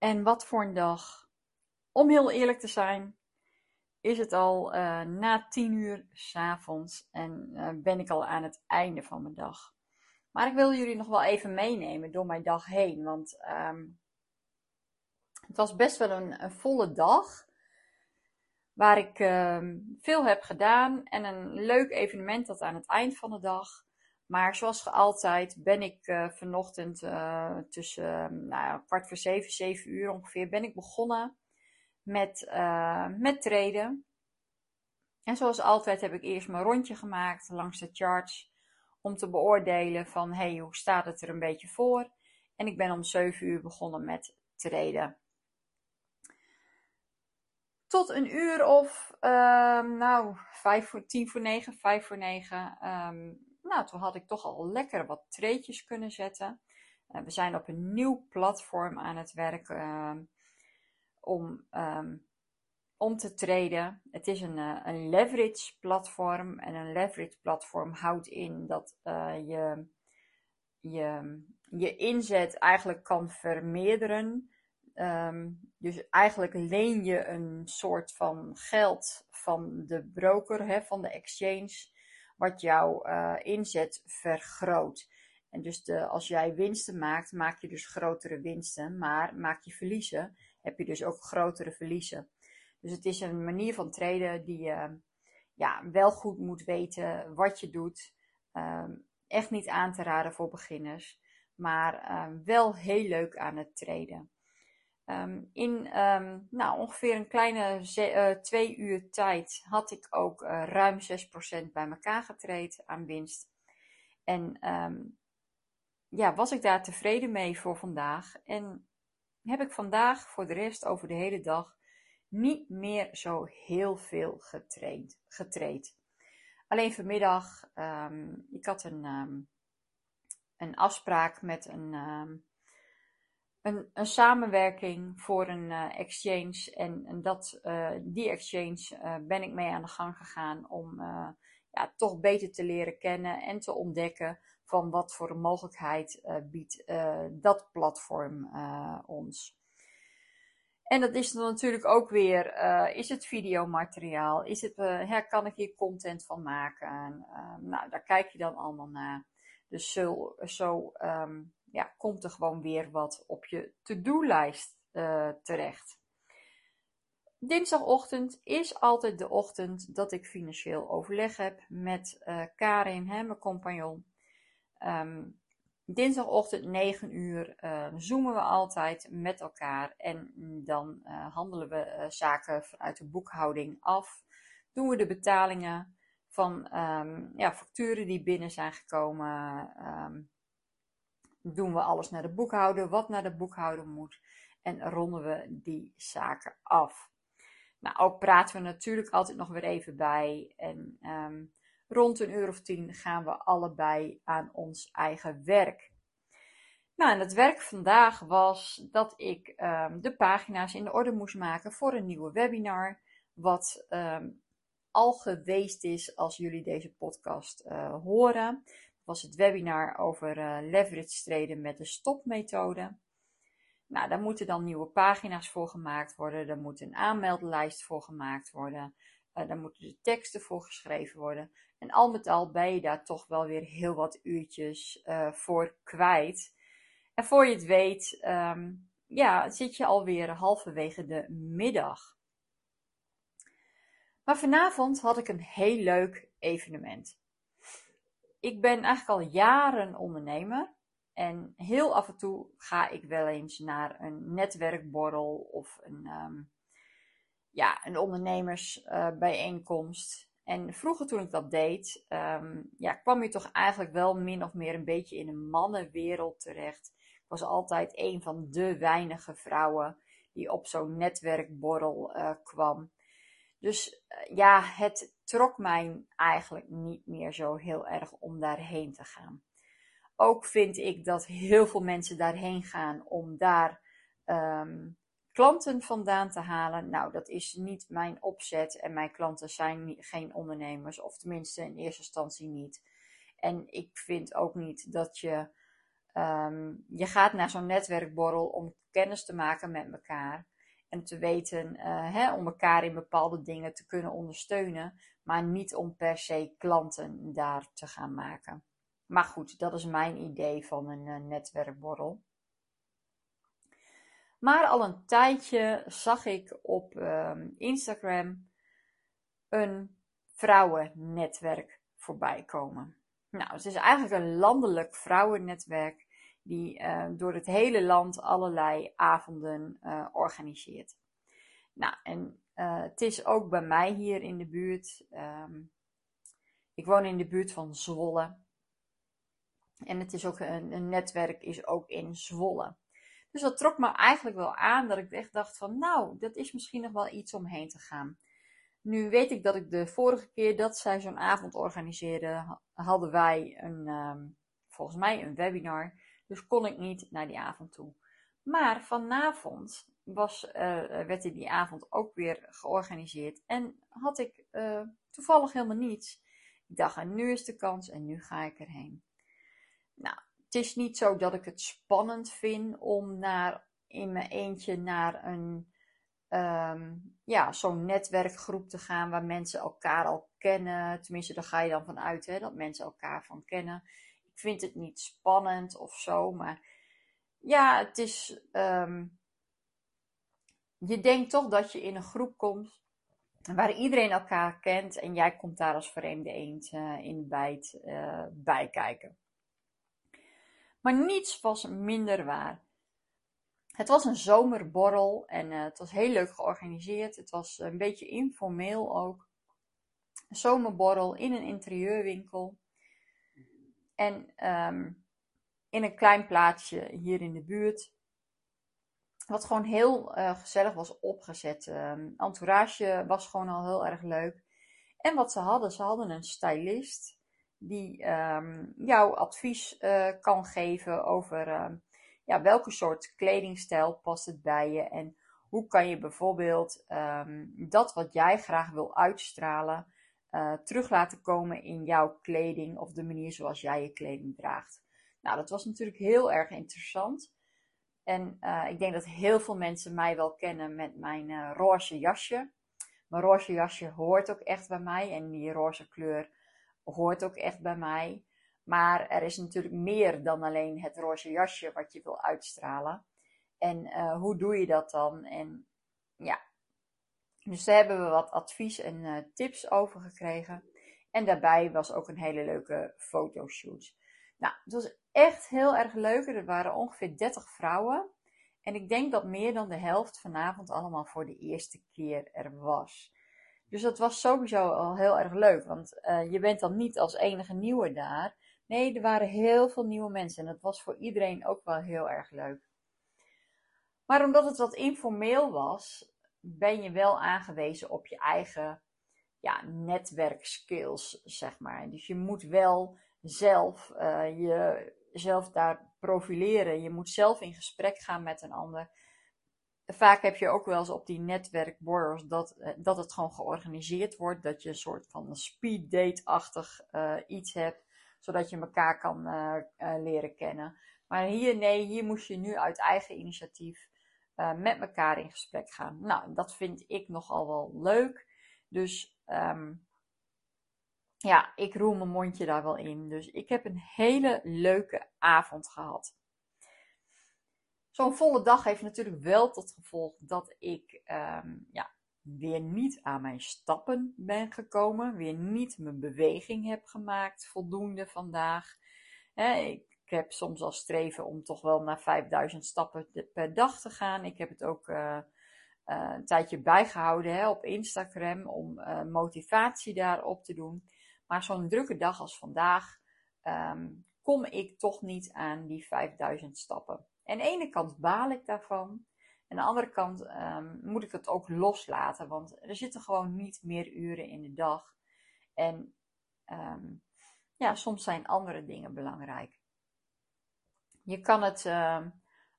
En wat voor een dag. Om heel eerlijk te zijn, is het al uh, na tien uur s'avonds en uh, ben ik al aan het einde van mijn dag. Maar ik wil jullie nog wel even meenemen door mijn dag heen, want um, het was best wel een, volle dag. Waar ik uh, veel heb gedaan en een leuk evenement had aan het eind van de dag. Maar zoals altijd ben ik uh, vanochtend uh, tussen uh, nou, kwart voor zeven, zeven uur ongeveer, ben ik begonnen met, met treden. En zoals altijd heb ik eerst mijn rondje gemaakt langs de charts om te beoordelen van hey, hoe staat het er een beetje voor. En ik ben om 7 uur begonnen met treden. Tot een uur of, nou, vijf voor, tien voor negen, vijf voor negen, um, nou, toen had ik toch al lekker wat treetjes kunnen zetten. Uh, we zijn op een nieuw platform aan het werken uh, om, um, om te treden. Het is een, uh, een leverage platform. En een leverage platform houdt in dat je, je je inzet eigenlijk kan vermeerderen. Um, dus eigenlijk leen je een soort van geld van de broker, hè, van de exchange wat jouw uh, inzet vergroot. En dus de, als jij winsten maakt, maak je dus grotere winsten. Maar maak je verliezen, heb je dus ook grotere verliezen. Dus het is een manier van traden die je ja, wel goed moet weten wat je doet. Um, echt niet aan te raden voor beginners. Maar um, wel heel leuk aan het traden. Um, in um, nou, ongeveer een kleine uh, twee uur tijd had ik ook uh, ruim 6% bij elkaar getraind aan winst. En um, ja, was ik daar tevreden mee voor vandaag. En heb ik vandaag voor de rest over de hele dag niet meer zo heel veel getraind. getraind. Alleen vanmiddag, ik had een, een afspraak met een een, een samenwerking voor een uh, exchange. En, en dat, uh, die exchange uh, ben ik mee aan de gang gegaan om ja, toch beter te leren kennen en te ontdekken van wat voor mogelijkheid biedt dat platform ons. En dat is dan natuurlijk ook weer, is het videomateriaal? Is het, her, kan ik hier content van maken? nou, daar kijk je dan allemaal naar. Dus zo, zo um, ja, komt er gewoon weer wat op je to-do-lijst uh, terecht. Dinsdagochtend is altijd de ochtend dat ik financieel overleg heb met uh, Karin, mijn compagnon. Um, dinsdagochtend 9 uur uh, zoomen we altijd met elkaar en dan handelen we zaken vanuit de boekhouding af. Doen we de betalingen van um, ja, facturen die binnen zijn gekomen. Um, doen we alles naar de boekhouder, wat naar de boekhouder moet. En ronden we die zaken af. Nou, ook praten we natuurlijk altijd nog weer even bij. En um, rond een uur of tien gaan we allebei aan ons eigen werk. Nou, en het werk vandaag was dat ik um, de pagina's in de orde moest maken voor een nieuwe webinar. Wat um, al geweest is als jullie deze podcast uh, horen was het webinar over uh, leverage traden met de stopmethode. Nou, daar moeten dan nieuwe pagina's voor gemaakt worden. Er moet een aanmeldlijst voor gemaakt worden. Uh, daar moeten de teksten voor geschreven worden. En al met al ben je daar toch wel weer heel wat uurtjes uh, voor kwijt. En voor je het weet, um, ja, zit je alweer halverwege de middag. Maar vanavond had ik een heel leuk evenement ik ben eigenlijk al jaren ondernemer. En heel af en toe ga ik wel eens naar een netwerkborrel of een, um, ja, een ondernemersbijeenkomst. En vroeger toen ik dat deed, um, ja, kwam je toch eigenlijk wel min of meer een beetje in een mannenwereld terecht. was altijd een van de weinige vrouwen die op zo'n netwerkborrel uh, kwam. Dus uh, ja, het trok mij eigenlijk niet meer zo heel erg om daarheen te gaan. Ook vind ik dat heel veel mensen daarheen gaan om daar um, klanten vandaan te halen. Nou, dat is niet mijn opzet en mijn klanten zijn geen ondernemers, of tenminste in eerste instantie niet. En ik vind ook niet dat je, um, je gaat naar zo'n netwerkborrel om kennis te maken met elkaar. En te weten, uh, hè, om elkaar in bepaalde dingen te kunnen ondersteunen, maar niet om per se klanten daar te gaan maken. Maar goed, dat is mijn idee van een uh, netwerkborrel. Maar al een tijdje zag ik op uh, Instagram een vrouwennetwerk voorbij komen. Nou, het is eigenlijk een landelijk vrouwennetwerk die uh, door het hele land allerlei avonden uh, organiseert. Nou, en uh, het is ook bij mij hier in de buurt. Um, ik woon in de buurt van Zwolle. En het is ook een, netwerk is ook in Zwolle. Dus dat trok me eigenlijk wel aan dat ik echt dacht van nou, dat is misschien nog wel iets om heen te gaan. Nu weet ik dat ik de vorige keer dat zij zo'n avond organiseerde, hadden wij een, um, volgens mij een webinar. Dus kon ik niet naar die avond toe. Maar vanavond was, uh, werd die avond ook weer georganiseerd. En had ik uh, toevallig helemaal niets. Ik dacht, en nu is de kans en nu ga ik erheen. Nou, het is niet zo dat ik het spannend vind om naar, in mijn eentje naar een, um, ja, zo'n netwerkgroep te gaan waar mensen elkaar al kennen. Tenminste, daar ga je dan vanuit hè, dat mensen elkaar van kennen. Vind het niet spannend of zo, maar ja, het is. Um, je denkt toch dat je in een groep komt waar iedereen elkaar kent en jij komt daar als vreemde eend uh, in bijt uh, bij kijken. Maar niets was minder waar. Het was een zomerborrel en uh, het was heel leuk georganiseerd. Het was een beetje informeel ook. Een zomerborrel in een interieurwinkel. En um, in een klein plaatsje hier in de buurt. Wat gewoon heel uh, gezellig was opgezet. Um, entourage was gewoon al heel erg leuk. En wat ze hadden, ze hadden een stylist die um, jou advies uh, kan geven over ja, welke soort kledingstijl past het bij je en hoe kan je bijvoorbeeld dat wat jij graag wil uitstralen uh, terug laten komen in jouw kleding of de manier zoals jij je kleding draagt. Nou, dat was natuurlijk heel erg interessant. En ik denk dat heel veel mensen mij wel kennen met mijn roze jasje. Mijn roze jasje hoort ook echt bij mij en die roze kleur hoort ook echt bij mij. Maar er is natuurlijk meer dan alleen het roze jasje wat je wil uitstralen. En hoe doe je dat dan? En ja, dus daar hebben we wat advies en uh, tips over gekregen. En daarbij was ook een hele leuke fotoshoot. Nou, het was echt heel erg leuk. Er waren ongeveer 30 vrouwen. En ik denk dat meer dan de helft vanavond allemaal voor de eerste keer er was. Dus dat was sowieso al heel erg leuk, want uh, je bent dan niet als enige nieuwe daar. Nee, er waren heel veel nieuwe mensen en dat was voor iedereen ook wel heel erg leuk. Maar omdat het wat informeel was, ben je wel aangewezen op je eigen ja, netwerkskills, zeg maar. Dus je moet wel zelf uh, jezelf daar profileren. Je moet zelf in gesprek gaan met een ander vaak heb je ook wel eens op die netwerkborrels dat, eh, dat het gewoon georganiseerd wordt. Dat je een soort van speed date-achtig uh, iets hebt, zodat je elkaar kan leren kennen. Maar hier, nee, hier moest je nu uit eigen initiatief met elkaar in gesprek gaan. Nou, dat vind ik nogal wel leuk. Dus um, ja, ik roel mijn mondje daar wel in. Dus ik heb een hele leuke avond gehad. Zo'n volle dag heeft natuurlijk wel tot gevolg dat ik um, ja, weer niet aan mijn stappen ben gekomen. Weer niet mijn beweging heb gemaakt voldoende vandaag. ik heb soms al streven om toch wel naar 5000 stappen per dag te gaan. Ik heb het ook uh, uh, een tijdje bijgehouden hè, op Instagram om uh, motivatie daarop te doen. Maar zo'n drukke dag als vandaag um, kom ik toch niet aan die 5000 stappen. aan de ene kant baal ik daarvan. En aan de andere kant ehm, moet ik het ook loslaten. Want er zitten gewoon niet meer uren in de dag. En ehm, ja, soms zijn andere dingen belangrijk. Je kan het ehm,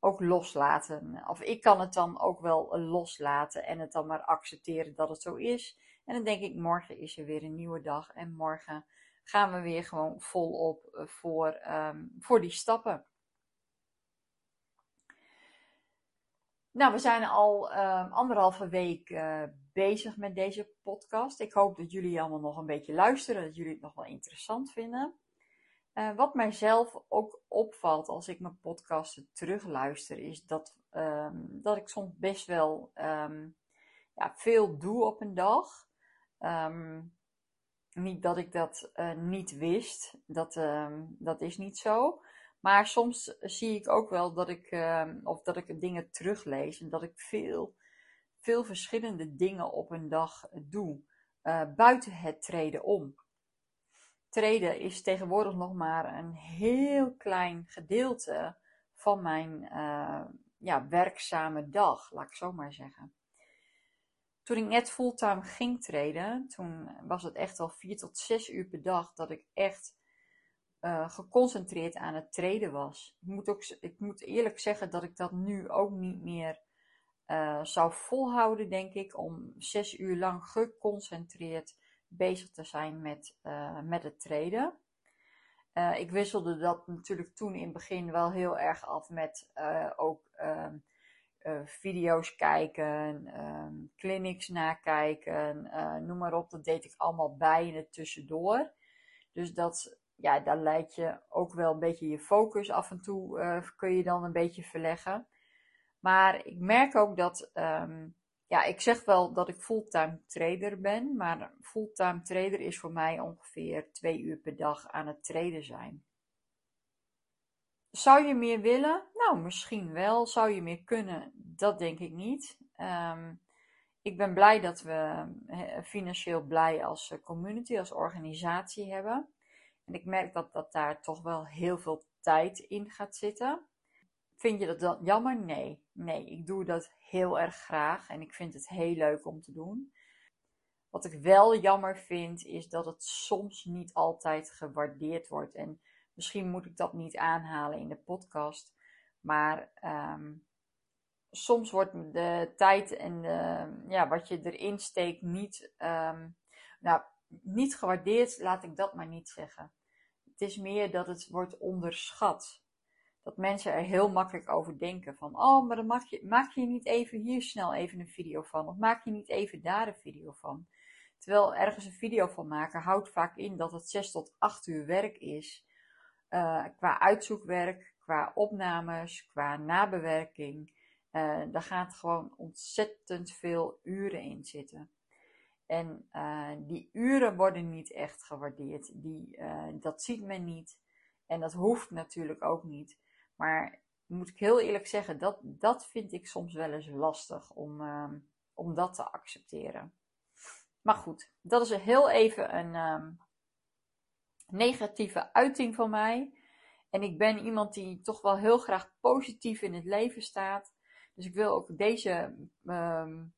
ook loslaten. Of ik kan het dan ook wel loslaten en het dan maar accepteren dat het zo is. En dan denk ik, morgen is er weer een nieuwe dag. En morgen gaan we weer gewoon volop eh, voor, um, voor die stappen. Nou, we zijn al um, anderhalve week uh, bezig met deze podcast. Ik hoop dat jullie allemaal nog een beetje luisteren, dat jullie het nog wel interessant vinden. Uh, wat mijzelf ook opvalt als ik mijn podcasten terugluister, is dat, um, dat ik soms best wel um, ja, veel doe op een dag. Um, niet dat ik dat uh, niet wist, dat, dat is niet zo. Maar soms zie ik ook wel dat ik, of dat ik dingen teruglees en dat ik veel, veel verschillende dingen op een dag doe, uh, buiten het treden om treden is tegenwoordig nog maar een heel klein gedeelte van mijn uh, ja, werkzame dag, laat ik zo maar zeggen. Toen ik net fulltime ging treden, toen was het echt al vier tot zes uur per dag dat ik echt uh, geconcentreerd aan het treden was. Ik moet, ook, ik moet eerlijk zeggen dat ik dat nu ook niet meer uh, zou volhouden, denk ik, om zes uur lang geconcentreerd bezig te zijn met, uh, met het treden. Uh, ik wisselde dat natuurlijk toen in het begin wel heel erg af met uh, ook ehm, video's kijken, um, clinics nakijken, noem maar op. Dat deed ik allemaal bij in het tussendoor. Dus dat, ja, daar leid je ook wel een beetje je focus af en toe, kun je dan een beetje verleggen. Maar ik merk ook dat um, ja, ik zeg wel dat ik fulltime trader ben, maar fulltime trader is voor mij ongeveer twee uur per dag aan het traden zijn. Zou je meer willen? Nou, misschien wel. Zou je meer kunnen? Dat denk ik niet. Um, ik ben blij dat we financieel blij als eh, community, als organisatie hebben. En ik merk dat, dat daar toch wel heel veel tijd in gaat zitten. Vind je dat dan jammer? Nee. Nee, ik doe dat heel erg graag en ik vind het heel leuk om te doen. Wat ik wel jammer vind, is dat het soms niet altijd gewaardeerd wordt. En misschien moet ik dat niet aanhalen in de podcast. Maar um, soms wordt de tijd en de, ja, wat je erin steekt niet, um, nou, niet gewaardeerd, laat ik dat maar niet zeggen. Het is meer dat het wordt onderschat dat mensen er heel makkelijk over denken. Van, oh, maar maak je, maak je niet even hier snel even een video van. Of maak je niet even daar een video van. Terwijl ergens een video van maken houdt vaak in dat het 6 tot 8 uur werk is. Uh, qua uitzoekwerk, qua opnames, qua nabewerking. Uh, daar gaat gewoon ontzettend veel uren in zitten. En uh, die uren worden niet echt gewaardeerd. Die, dat ziet men niet. En dat hoeft natuurlijk ook niet. Maar moet ik heel eerlijk zeggen, dat, dat vind ik soms wel eens lastig om, uh, om dat te accepteren. Maar goed, dat is heel even een um, negatieve uiting van mij. En ik ben iemand die toch wel heel graag positief in het leven staat. Dus ik wil ook deze um,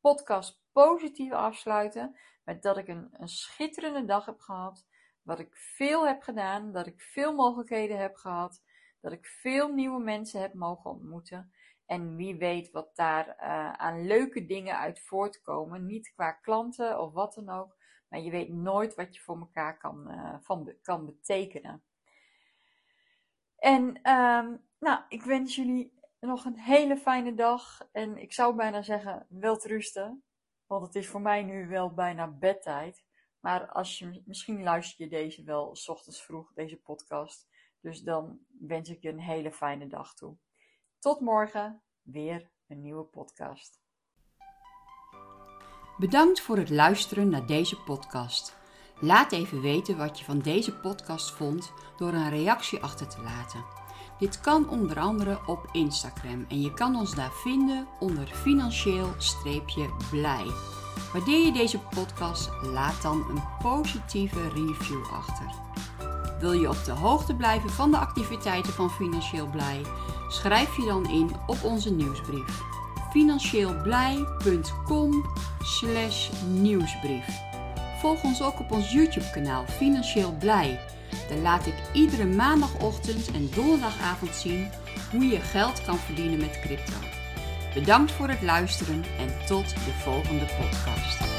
podcast positief afsluiten. Met dat ik een, een schitterende dag heb gehad. Dat ik veel heb gedaan. Dat ik veel mogelijkheden heb gehad dat ik veel nieuwe mensen heb mogen ontmoeten. En wie weet wat daar uh, aan leuke dingen uit voortkomen. Niet qua klanten of wat dan ook. Maar je weet nooit wat je voor elkaar kan, uh, van, kan betekenen. En um, nou, ik wens jullie nog een hele fijne dag. En ik zou bijna zeggen, rusten. Want het is voor mij nu wel bijna bedtijd. Maar als je, misschien luister je deze wel ochtends vroeg, deze podcast. Dus dan wens ik je een hele fijne dag toe. Tot morgen, weer een nieuwe podcast. Bedankt voor het luisteren naar deze podcast. Laat even weten wat je van deze podcast vond door een reactie achter te laten. Dit kan onder andere op Instagram en je kan ons daar vinden onder financieel-blij. Waardeer je deze podcast? Laat dan een positieve review achter. Wil je op de hoogte blijven van de activiteiten van Financieel Blij? Schrijf je dan in op onze nieuwsbrief. Financieelblij.com nieuwsbrief. Volg ons ook op ons YouTube kanaal Financieel Blij. Daar laat ik iedere maandagochtend en donderdagavond zien hoe je geld kan verdienen met crypto. Bedankt voor het luisteren en tot de volgende podcast.